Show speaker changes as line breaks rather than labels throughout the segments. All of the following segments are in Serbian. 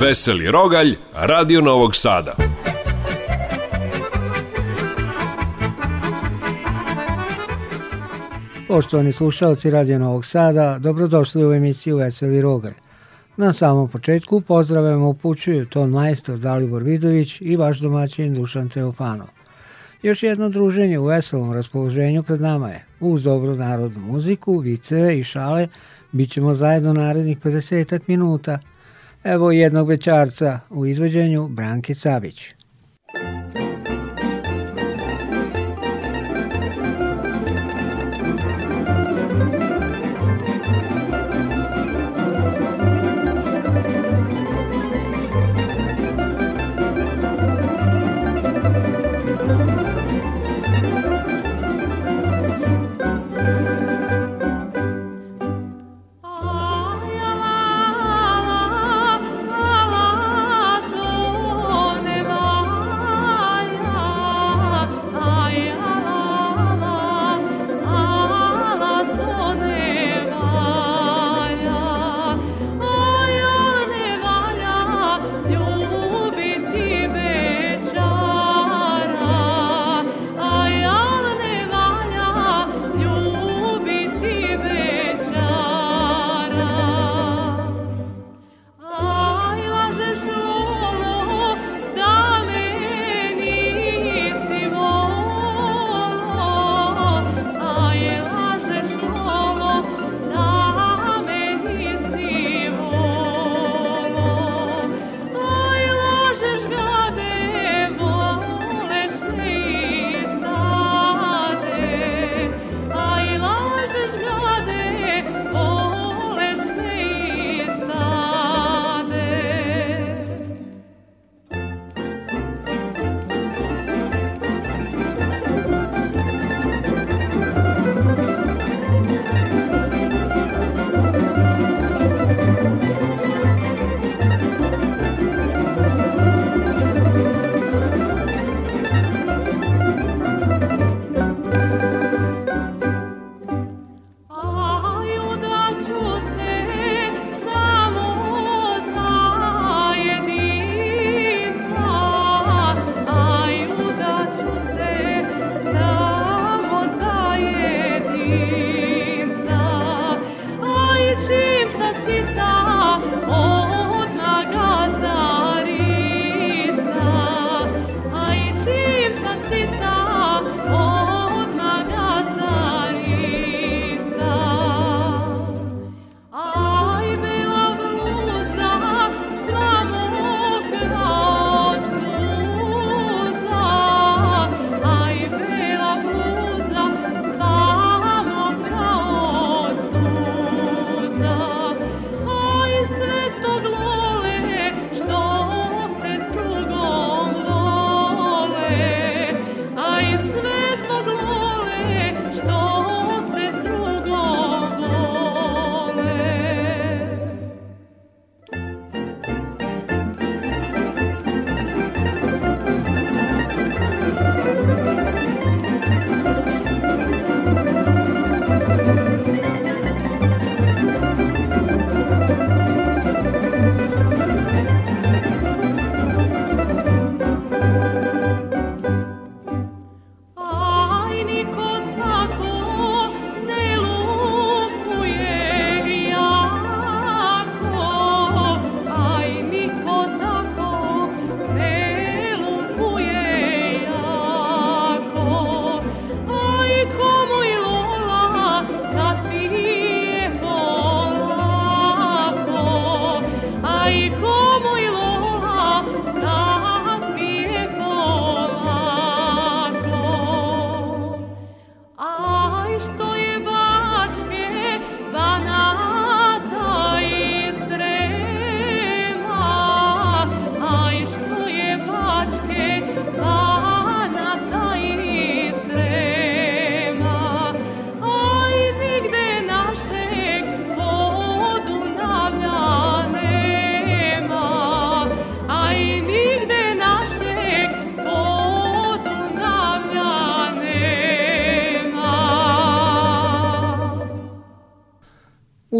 Veseli Rogalj, Radio Novog Sada. Poštovani slušalci Radio Novog Sada, dobrodošli u emisiju Veseli Rogalj. Na samom početku pozdravljamo upućuju ton majstor Dalibor Vidović i vaš domaćin Dušan Teofanov. Još jedno druženje u veselom raspoloženju pred nama je. Uz dobru narodnu muziku, viceve i šale bit ćemo zajedno narednih 50 minuta – Evo jednog večarca u izvođenju Branke Savić.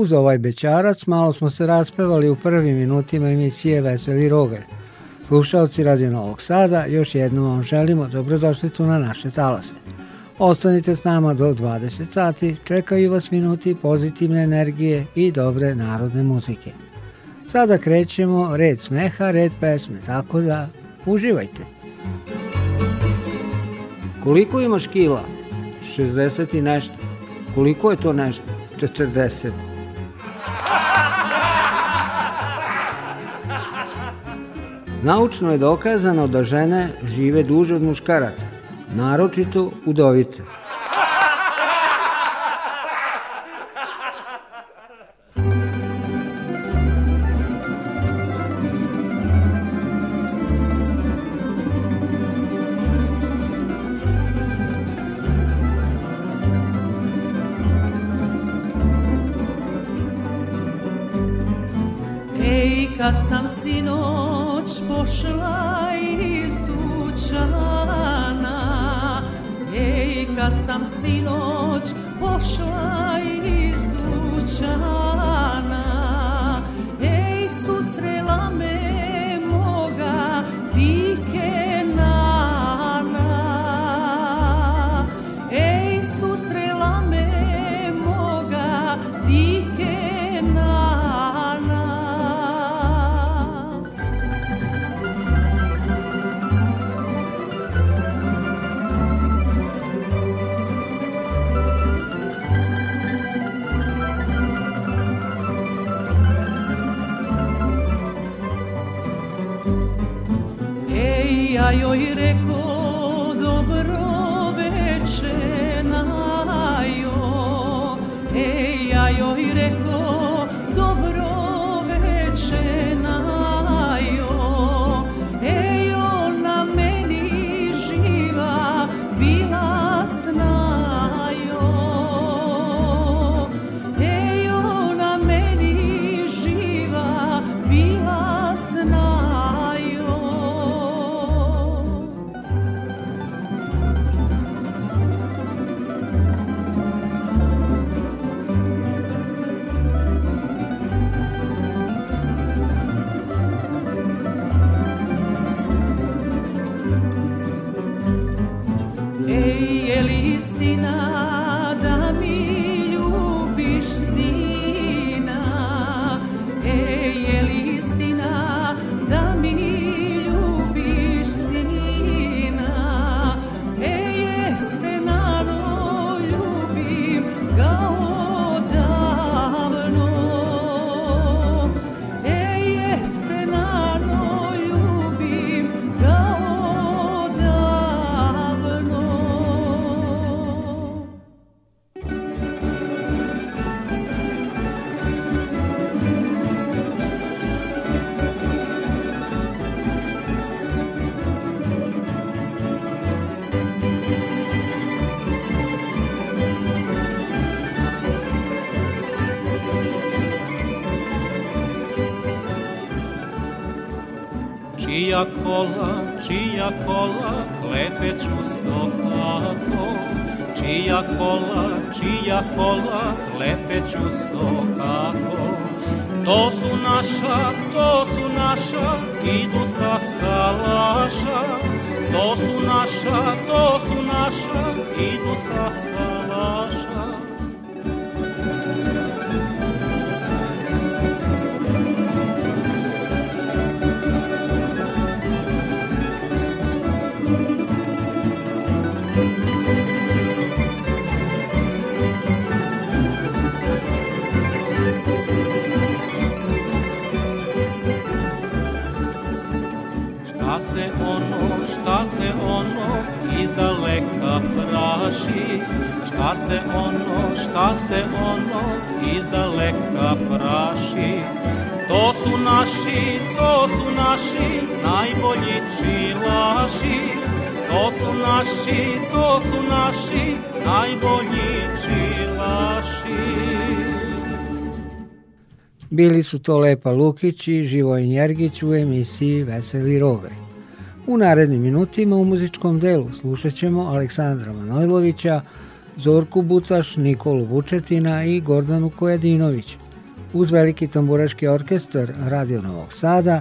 uz ovaj bećarac, malo smo se raspevali u prvim minutima emisije Veseli Rogalj. Slušalci Radio Novog Sada, još jednom vam želimo dobrodošlicu na naše talase. Ostanite s nama do 20 sati, čekaju vas minuti pozitivne energije i dobre narodne muzike. Sada krećemo red smeha, red pesme, tako da uživajte. Koliko imaš kila? 60 i nešto. Koliko je to nešto? 40. Naučno je dokazano da žene žive duže od muškaraca, naročito udovice.
čija kola klepeću sokako, čija kola, čija kola klepeću sokako. To su naša, to su naša, idu sa salaša, to su naša, to su naša, idu sa salaša. se ono, šta se ono iz daleka praši? Šta se ono, šta se ono iz daleka praši? To su naši, to su naši najbolji čilaši. To su naši, to su naši najbolji čilaši.
Bili su to Lepa Lukić i Živoj Njergić u emisiji Veseli Rovaj. U narednim minutima u muzičkom delu slušat ćemo Aleksandra Manojlovića, Zorku Butaš, Nikolu Vučetina i Gordanu Kojedinović. Uz veliki tamburaški orkestar Radio Novog Sada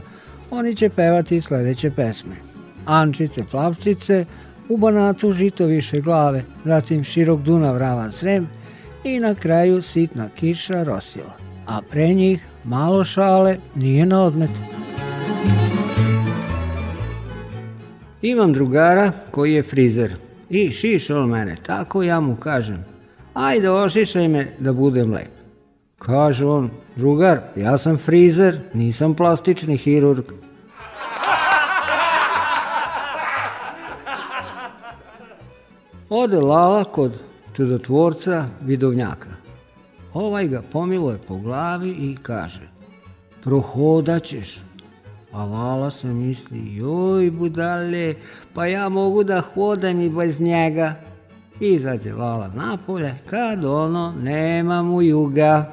oni će pevati sledeće pesme. Ančice Plavčice, U Banatu žito više glave, zatim Širok Dunav Ravan Srem i na kraju Sitna kiša Rosilo. A pre njih malo šale nije na odmetu.
Imam drugara koji je frizer i šiš on mene, tako ja mu kažem, ajde ošišaj me da budem lep. Kaže on, drugar, ja sam frizer, nisam plastični hirurg. Ode Lala kod čudotvorca vidovnjaka. Ovaj ga pomiluje po glavi i kaže, prohodaćeš, A Lala se misli, joj budale, pa ja mogu da hodam i bez njega. Izađe Lala napolje, kad ono, nema mu juga.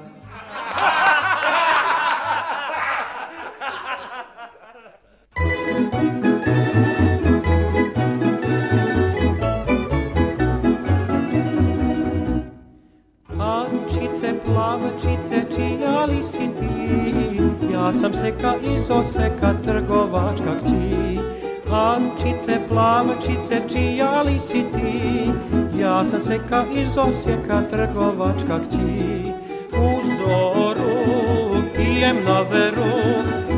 plamčice čija li si ti Ja sam seka iz Osijeka trgovačka kći U zoru pijem na veru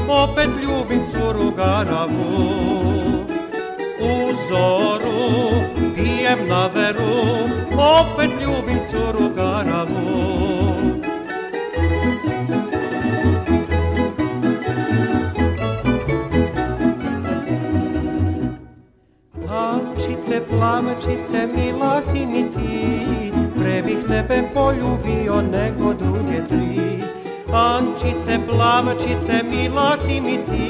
Opet ljubim curu garavu U zoru pijem na veru Opet ljubim curu garavu
te plamačice mila si mi ti Pre bih tebe poljubio nego druge tri Ančice plavačice mila si mi ti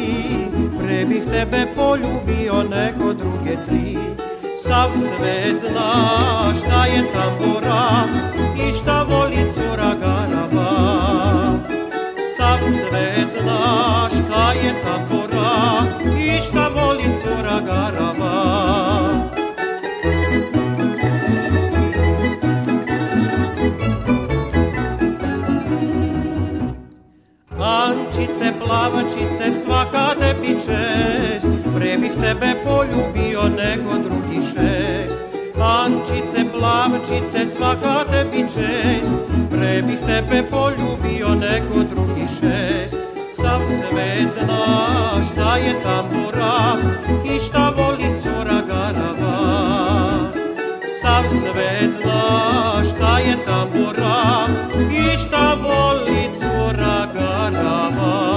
Pre bih tebe poljubio nego druge tri Sav svet zna šta je tambura I šta voli cura garava Sav svet zna šta je tambura I šta voli cura garava
Djevojčice, plavačice, svaka tebi čest, pre bih tebe poljubio nego drugi šest. Lančice, plavčice, svaka tebi čest, pre bih tebe poljubio neko drugi šest. Sav sve zna šta je tambura i šta voli cura garava. Sav sve zna je tambura i šta voli cura ganava.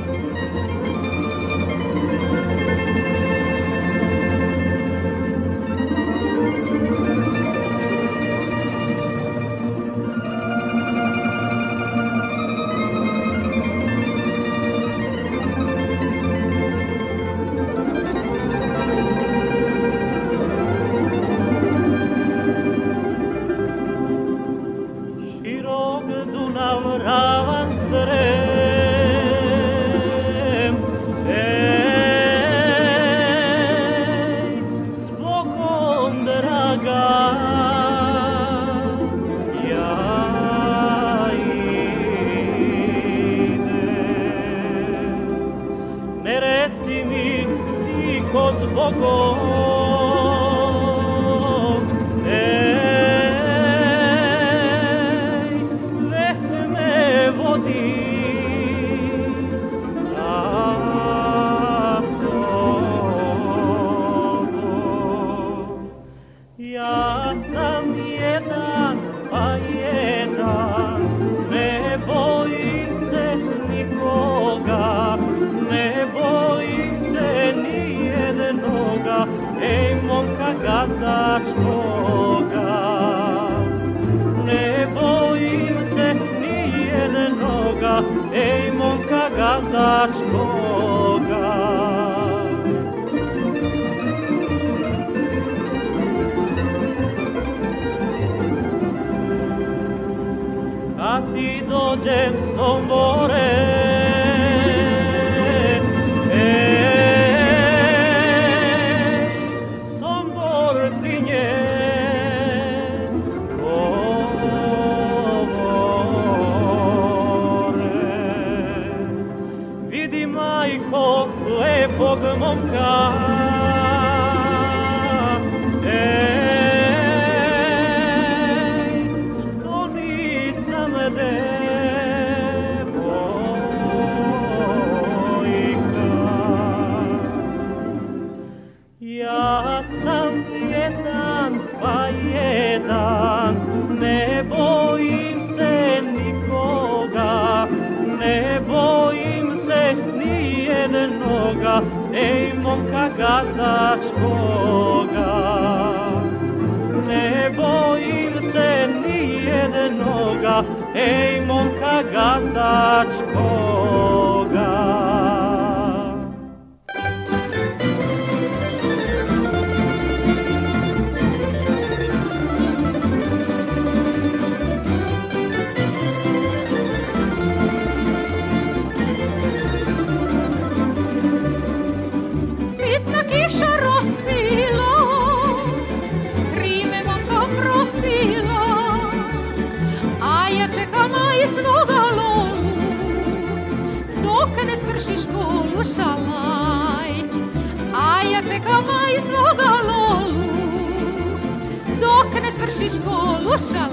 ej momka gazdačkoga. Kad
ti dođem sombore, gazdačkoga Ne bojim se ni jednoga Ej momka gazdačkoga și școlușa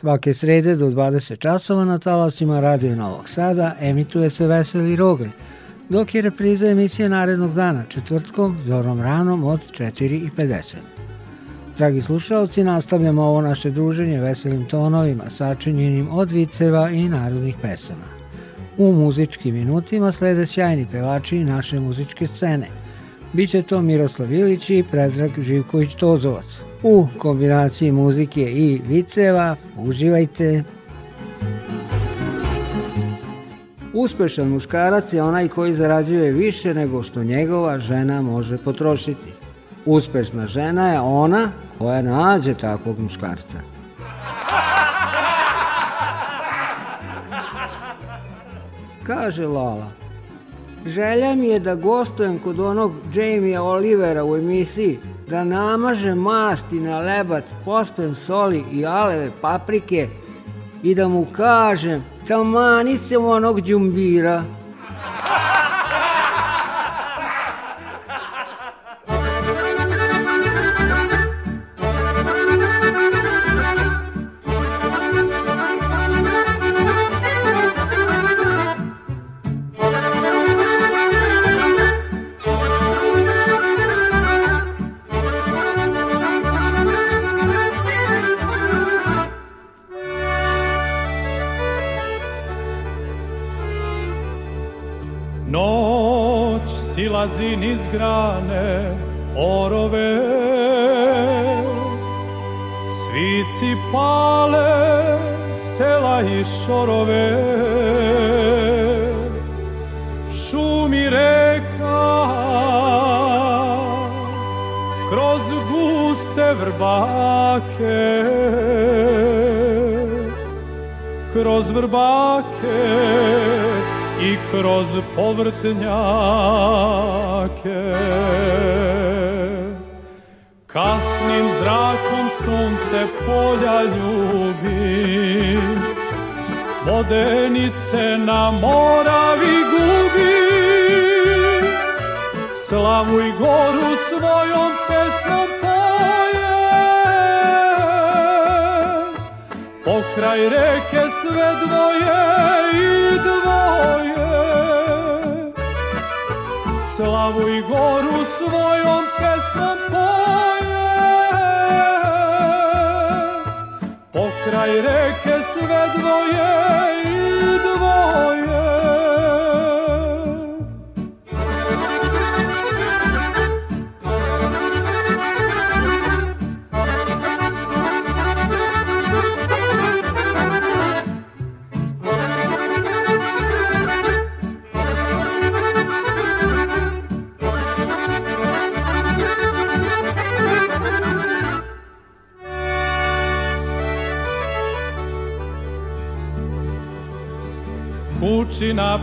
Svake srede do 20 časova na talasima Radio Novog Sada emituje se Veseli Rogalj, dok je repriza emisije narednog dana, četvrtkom, zorom ranom od 4.50. Dragi slušalci, nastavljamo ovo naše druženje veselim tonovima, sačinjenim od viceva i narodnih pesama. U muzičkim minutima slede sjajni pevači naše muzičke scene – Biće to Miroslav Ilić i Predrag Živković Tozovac. U kombinaciji muzike i viceva uživajte. Uspešan muškarac je onaj koji zarađuje više nego što njegova žena može potrošiti. Uspešna žena je ona koja nađe takvog muškarca. Kaže Lola, Želja mi je da gostujem kod onog Jamie Olivera u emisiji, da namažem masti na lebac, pospem soli i aleve paprike i da mu kažem tamani sam onog đumbira
portňa svojom pesmom poje pokraj reke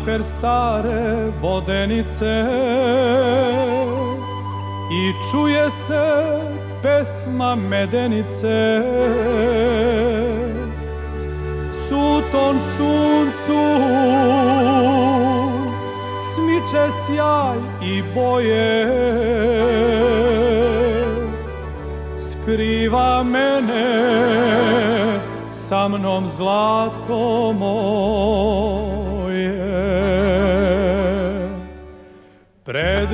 per stare vodenice i čuje se pesma medenice suton suncu smiče sjaj i boje skriva mene sa mnom zlato moj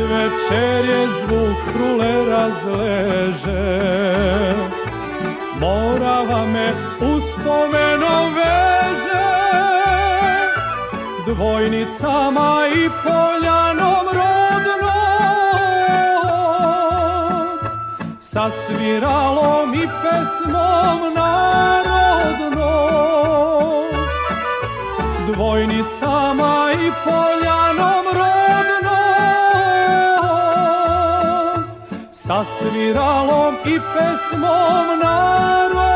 večer je zvuk krule razleže Morava me uspomenom veže Dvojnicama i poljanom rodno Sa sviralom i pesmom narodno Dvojnicama i poljanom sviralom i pesmom narod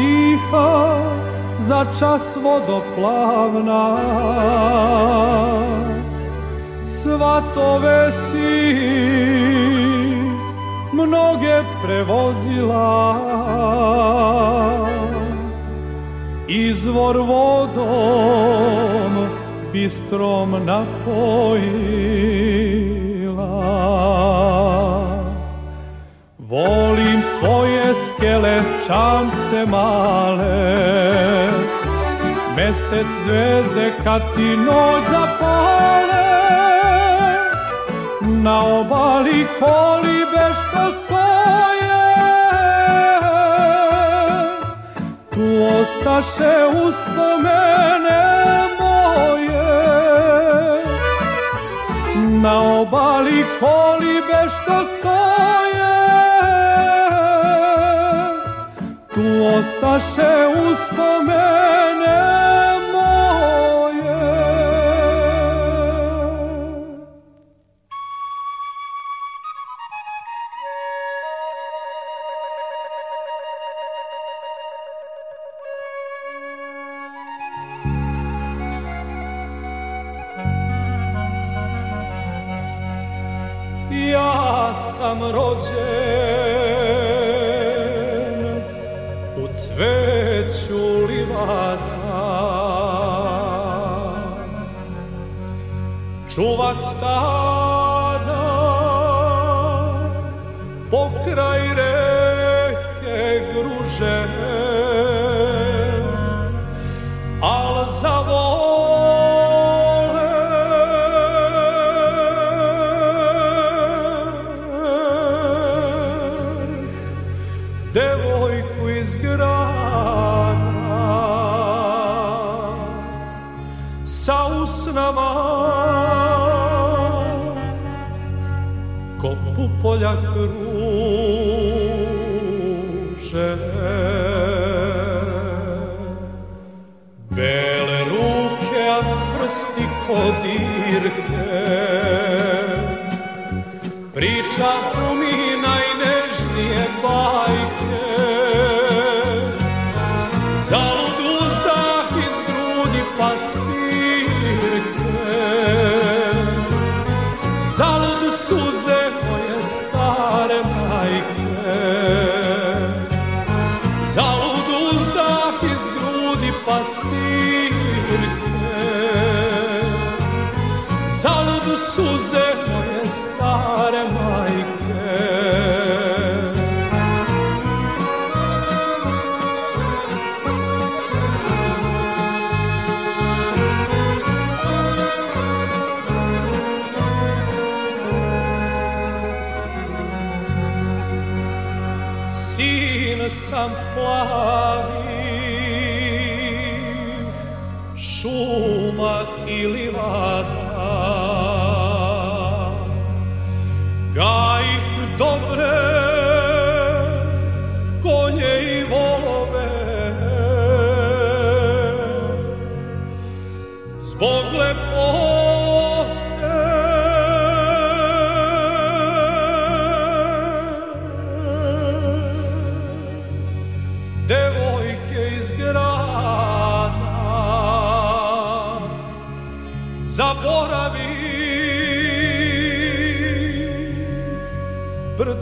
tiha, za čas vodoplavna. Svatove si mnoge prevozila, izvor vodom bistrom napojila. Volim tvoje skele čampe, se male Mesec zvezde kad ti noć zapale Na obali kolibe što stoje Tu ostaše uspomene moje Na obali kolibe
sam rođen u cveću livada. Čuvak stara 가 sin sam plavi šuma i livada gajih dobre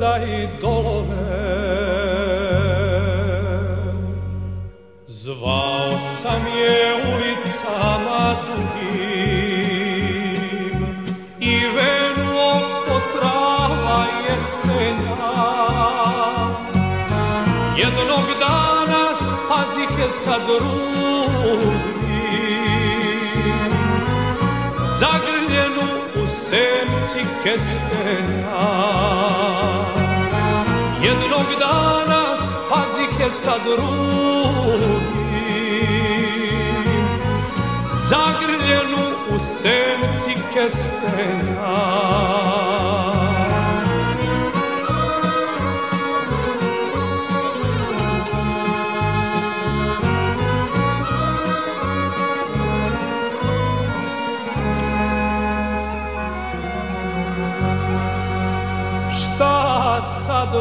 brda i Zvao sam je ulicama dugim I venom po trava jesenja Jednog dana spazih je sa drugim Zagrljenu u senci kestenja jednog dana spazih je sa drugim Zagrljenu u senci kestenja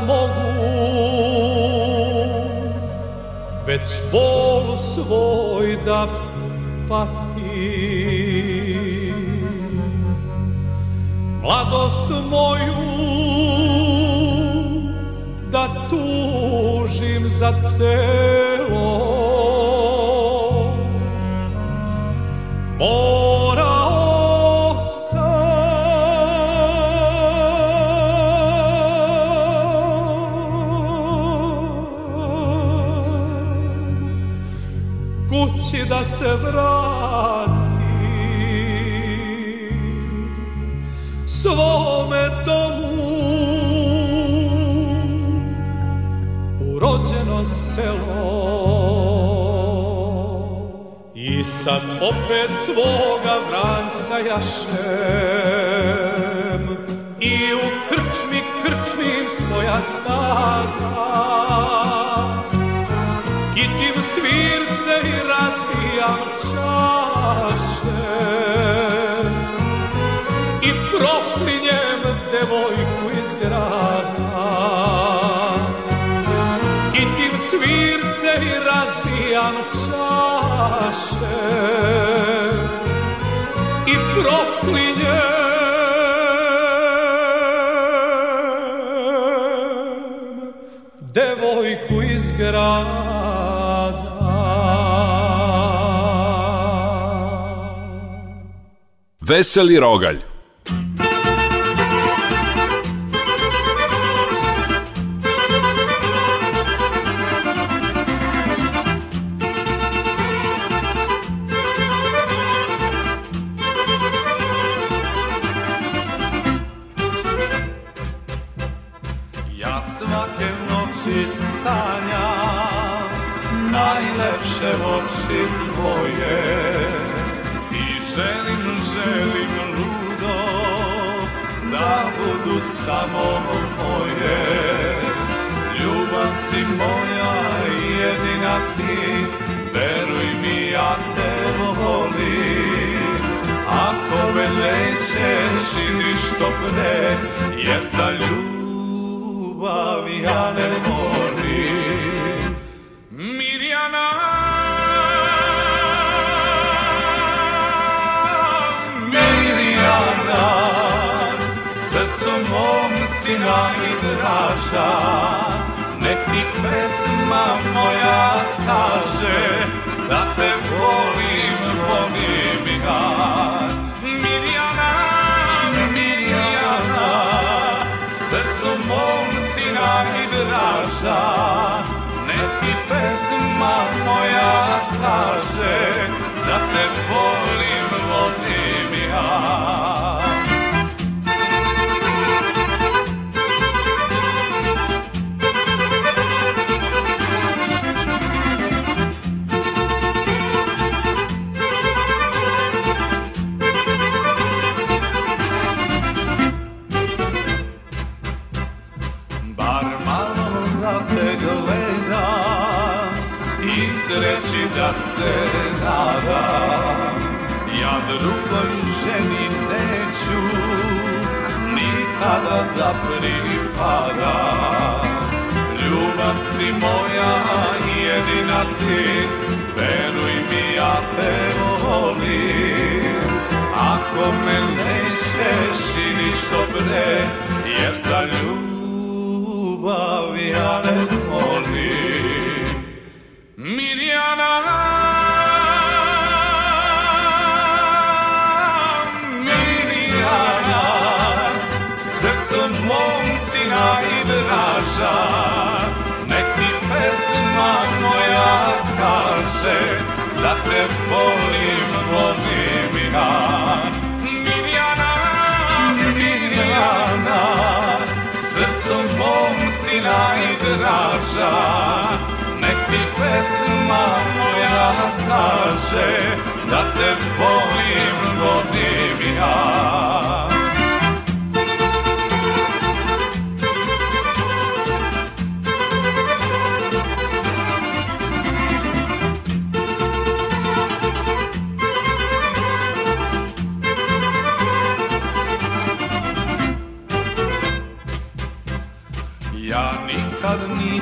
mogu Zbol svoj da pati Mladost moju da tužim za celo Moj da se vratim svome domu u rođeno selo i sad opet svoga vranca jašem i u krčmi krčmim svoja stada kitim svirce i raz plaše I proklinjem devojku iz grada Kitim svirce i razbijam čaše
Veseli rogalj Ja svake noći stanjam Najlepše oči tvoje želim, želim ludo da budu samo moje. Ljubav si moja jedina ti, veruj mi ja te volim. Ako me nećeš idi što pre, jer za ljubav ja ne mogu. sina i draža Nek ti pesma Mirjana, Mirjana Srcu mom sina pesma moja kaže Da te volim, volim ja sreći da se nada Ja drugoj ženi neću nikada da pripada Ljubav si moja jedina ti Veruj mi ja te volim Ako me nećeš i ništo bre Jer za ljubav ja ne volim najdraža Nek ti pesma moja kaže Da te volim, volim ja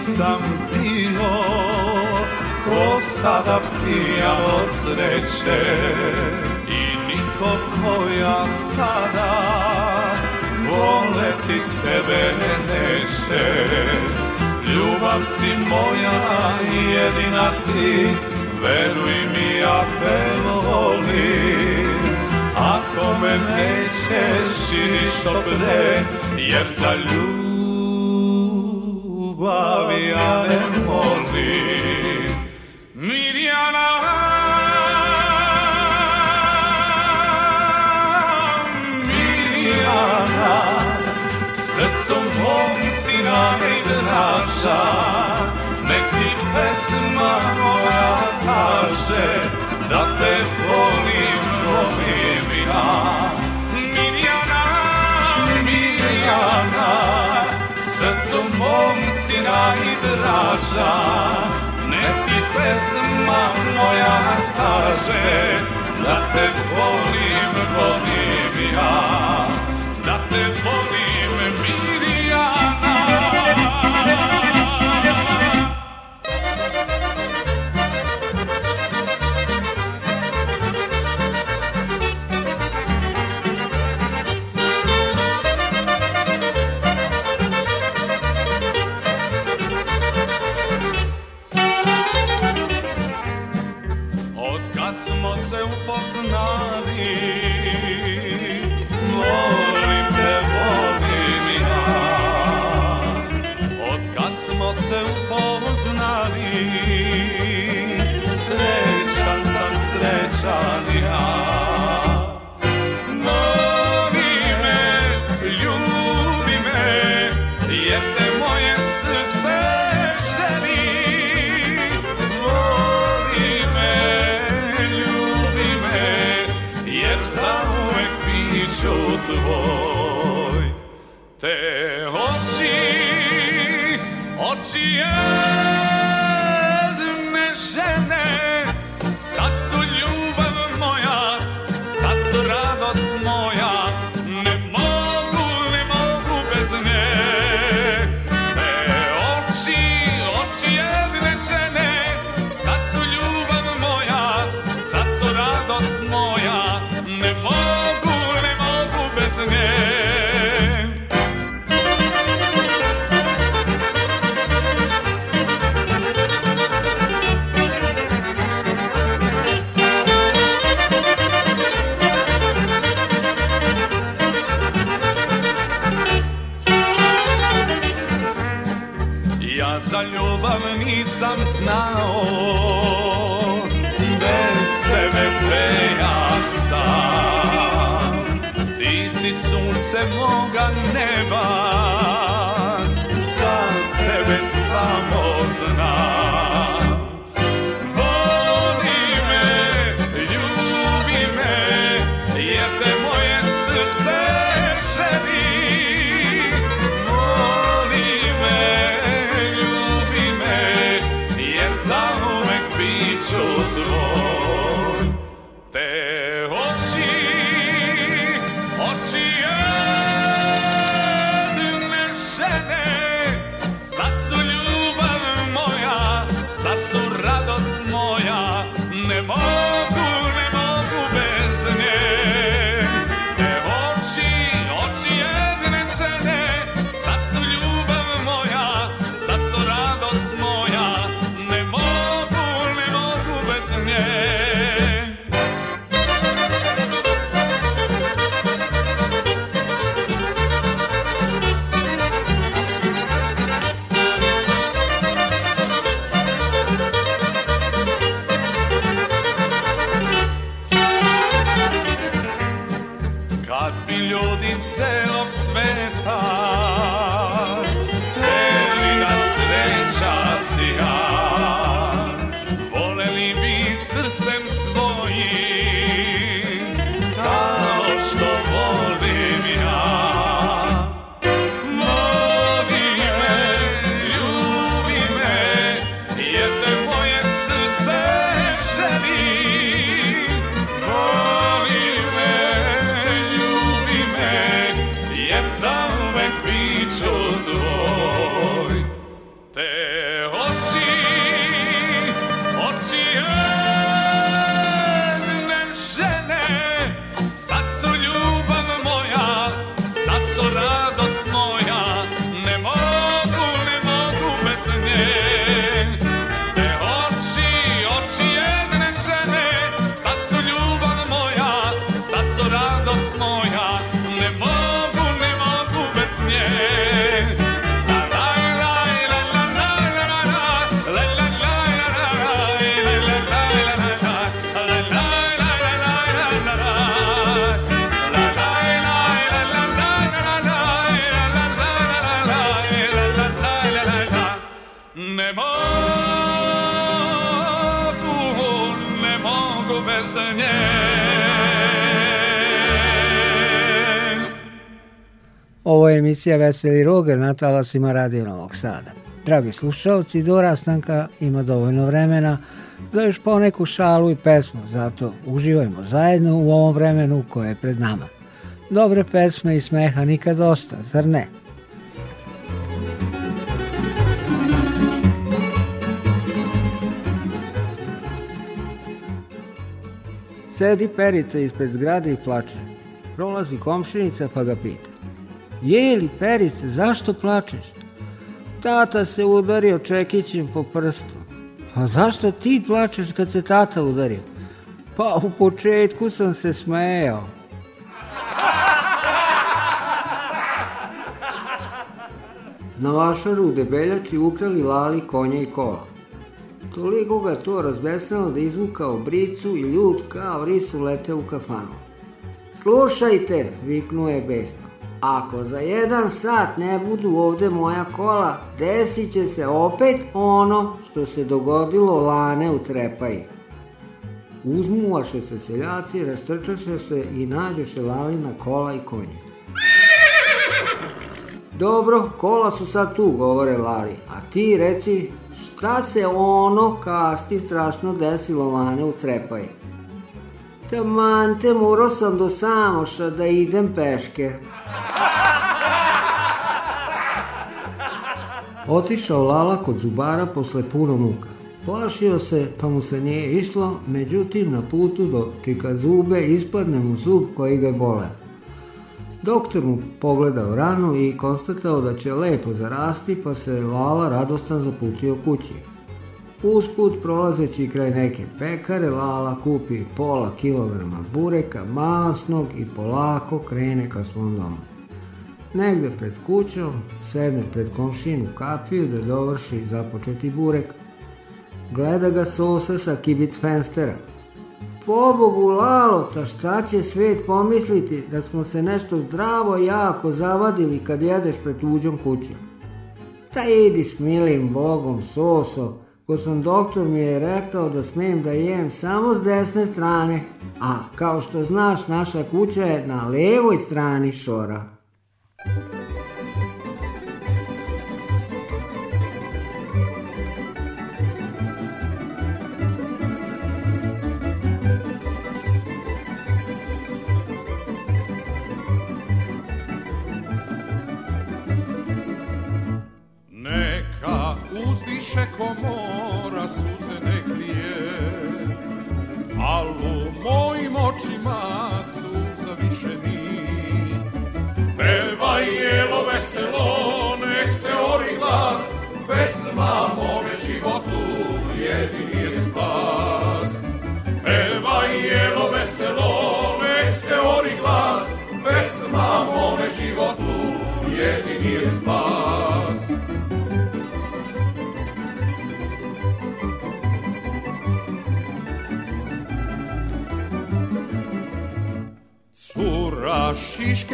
nisam pio, ko sada od sreće i niko ja sada voleti tebe neće. Ljubav si moja jedina ti, veruj mi ja te volim. Ako me nećeš i što pre, jer za ljubav mi only. plaća Ne ti pesma moja kaže Da te volim, volim ja moja
emisija Veseli Roger na talasima Radio Novog Sada. Dragi slušalci, dorastanka ima dovoljno vremena za još po neku šalu i pesmu, zato uživajmo zajedno u ovom vremenu koje je pred nama. Dobre pesme i smeha nikad dosta, zar ne?
Sedi perica ispred zgrade i plače. Prolazi komšinica pa ga pita. Jeli, Perice, zašto plačeš? Tata se udario čekićem po prstu. Pa zašto ti plačeš kad se tata udario? Pa u početku sam se smejao. Na vašaru u debeljači ukrali lali konja i kola. Toliko ga to razbesnalo da izvukao bricu i ljud kao risu ulete u kafanu. Slušajte, viknuo je besno. Ako za jedan sat ne budu ovde moja kola, desit će se opet ono što se dogodilo lane u Trepaji. Uzmuvaše se seljaci, rastrčaše se i nađeše lalina kola i konje. Dobro, kola su sad tu, govore Lali, a ti reci šta se ono kasti strašno desilo lane u Crepaji. Taman te morao sam do Samoša da idem peške. Otišao Lala kod zubara posle puno muka. Plašio se, pa mu se nije išlo, međutim na putu do čika zube ispadne mu zub koji ga bole. Doktor mu pogledao ranu i konstatao da će lepo zarasti, pa se Lala radostan zaputio kući. Usput prolazeći kraj neke pekare, Lala kupi pola kilograma bureka masnog i polako krene ka svom domu negde pred kućom, sedne pred komšinu kapiju da dovrši započeti burek. Gleda ga sosa sa kibic fenstera. Pobogu lalo, ta šta će svet pomisliti da smo se nešto zdravo jako zavadili kad jedeš pred tuđom kućom. Ta idi s milim bogom soso, ko sam doktor mi je rekao da smem da jem samo s desne strane, a kao što znaš naša kuća je na levoj strani šora.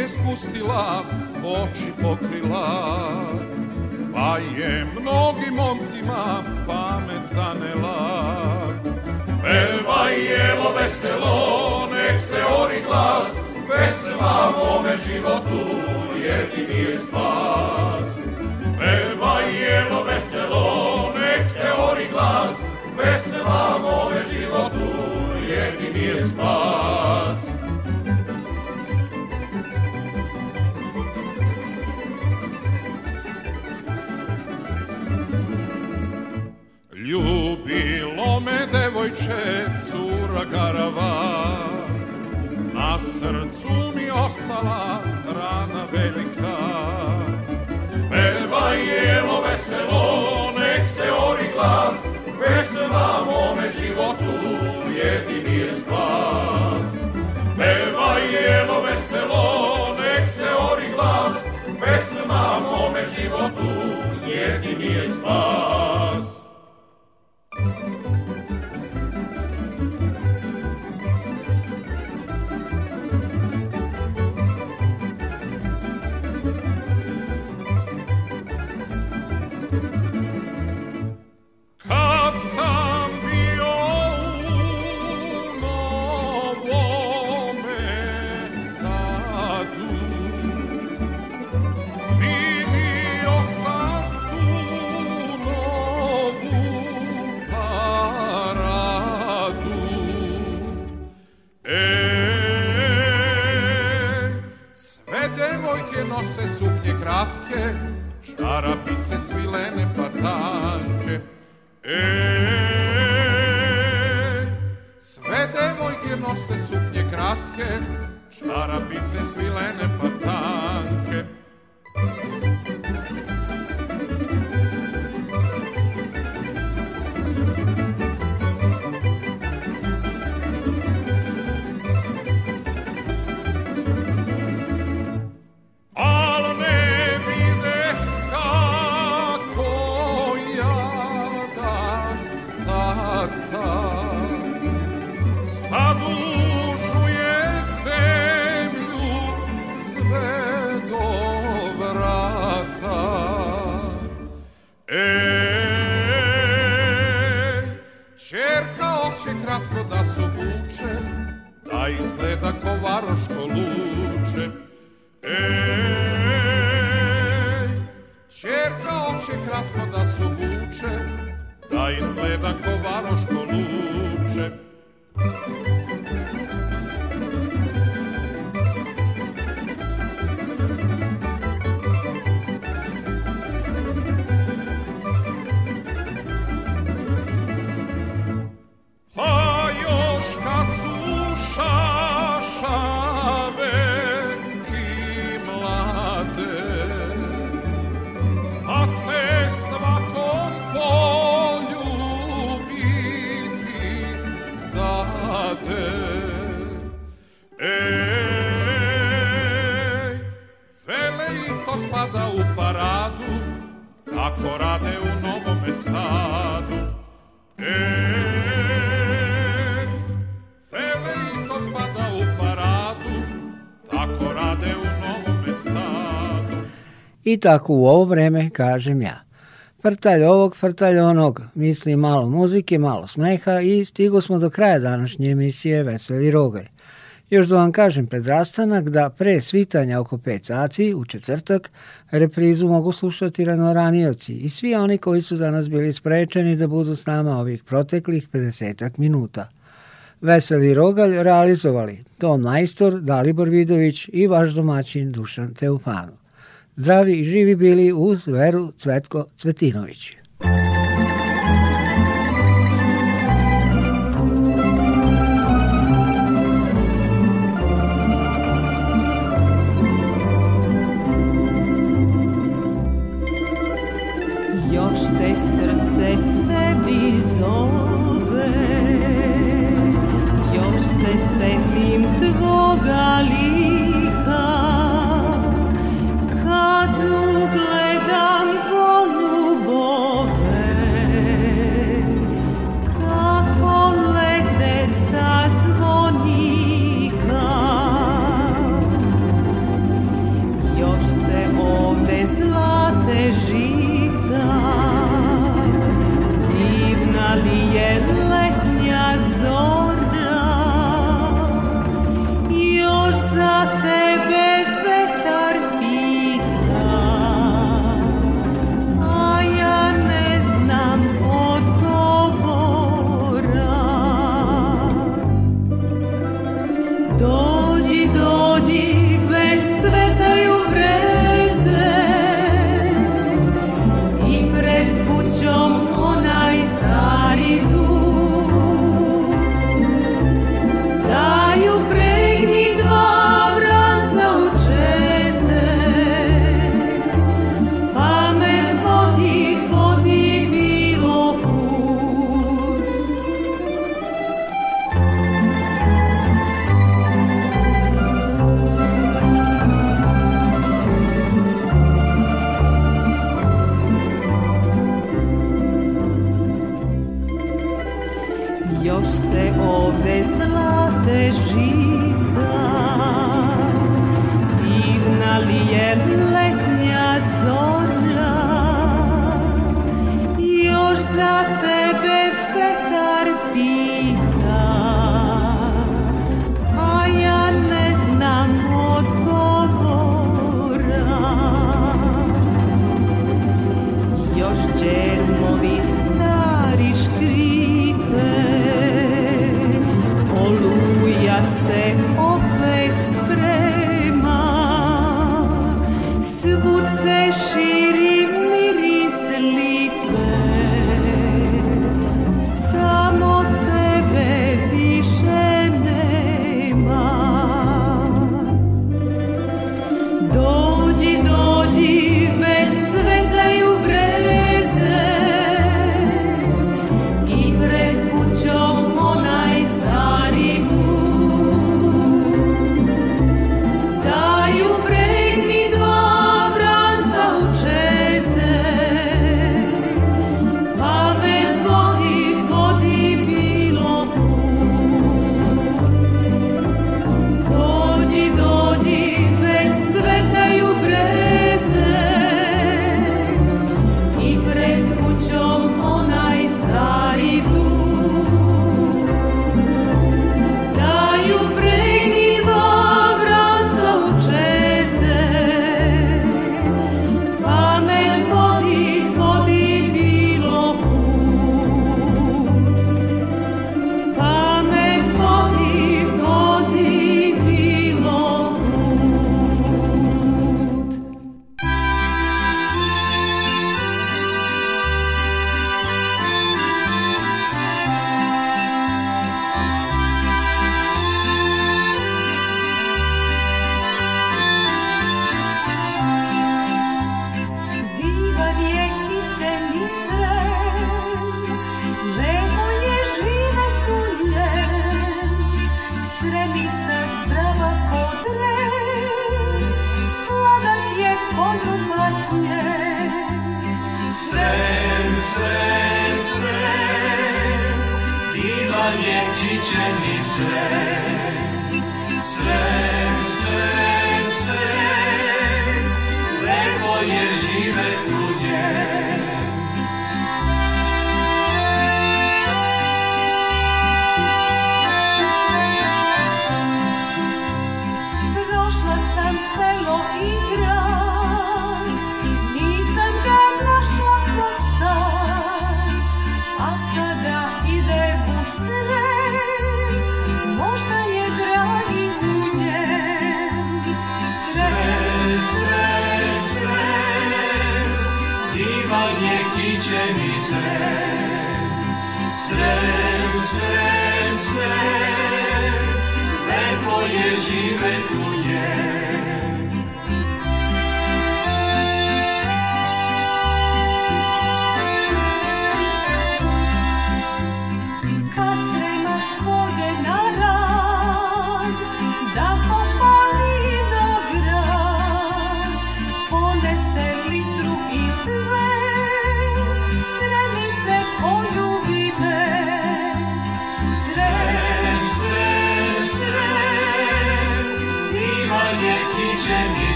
ruke spustila, oči pokrila, pa je mnogim momcima pamet zanela. Pevaj jelo veselo, nek se ori glas, pesma mome životu jedini je spas. Pevaj jelo veselo, nek se ori glas, pesma mome životu jedini je spas. devojče, cura garava, na srcu mi ostala rana velika. Peva jelo veselo, nek se ori glas, pesma mome životu jedini je spas. Peva jelo veselo, nek se ori glas, pesma mome životu jedini je spas. se svilene patanke E, sve devojke nose suknje kratke, čarapice svilene patanče. kratko da se obuče, da izgleda ko varoško luče. Ej, čerka oče kratko da se obuče, da izgleda ko varoško
I tako
u
ovo vreme kažem ja.
Frtalj ovog, frtalj onog, misli malo muzike, malo smeha i stigo smo do kraja današnje emisije Veseli Rogalj. Još da vam kažem predrastanak da pre svitanja oko 5 sati u četvrtak reprizu mogu slušati ranoranioci i svi oni koji su danas bili sprečeni da budu s nama ovih proteklih 50 minuta. Veseli Rogalj realizovali Ton Majstor, Dalibor Vidović i vaš domaćin Dušan Teufanu. Zdravi i živi bili uz Veru Cvetko Cvetinović.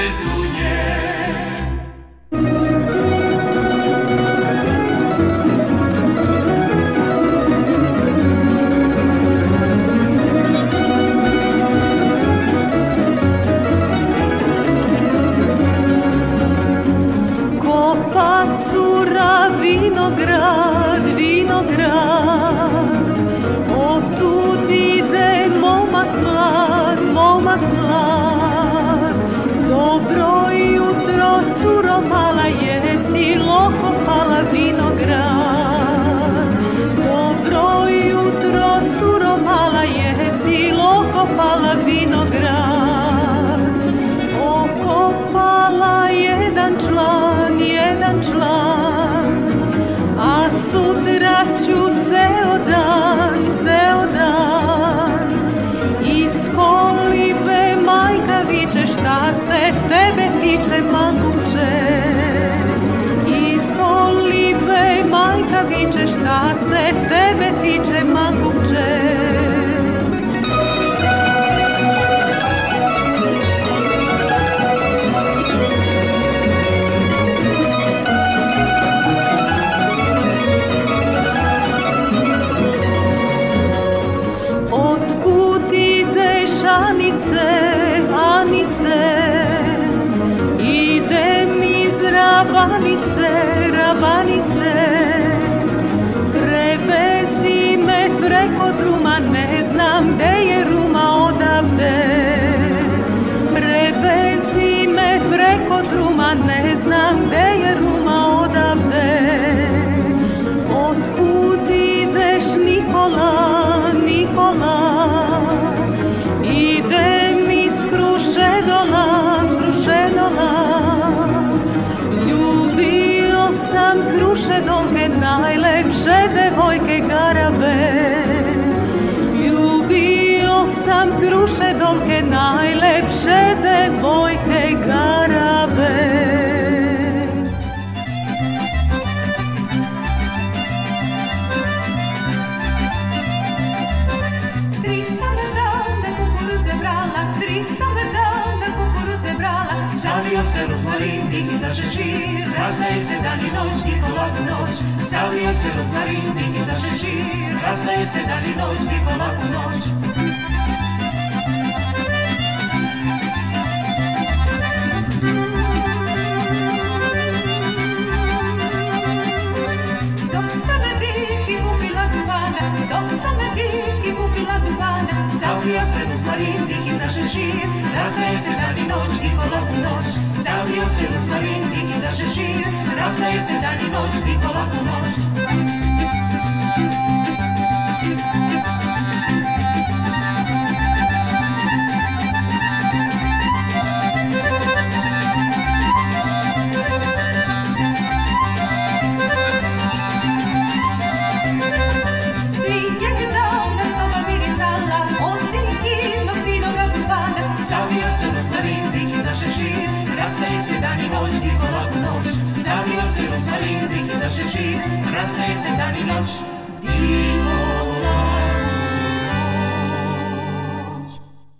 Hallelujah. naše živ Raznaje se dan i noć, niko laku noć Savio se rozmarin, niki za šešir Raznaje se dan i noć, niko laku noć Dok sam viki kupila duvana Dok sam viki kupila duvana Savio se rozmarin, niki za šešir Raznaje se dan i noć, niko laku noć Cały Josylów, Marynki, Giza, Rzeszyny, raz na jesy, dani noc, Nikola, północ. stari, wiki za szyszy, raz na jesień, dani noc. Dziś.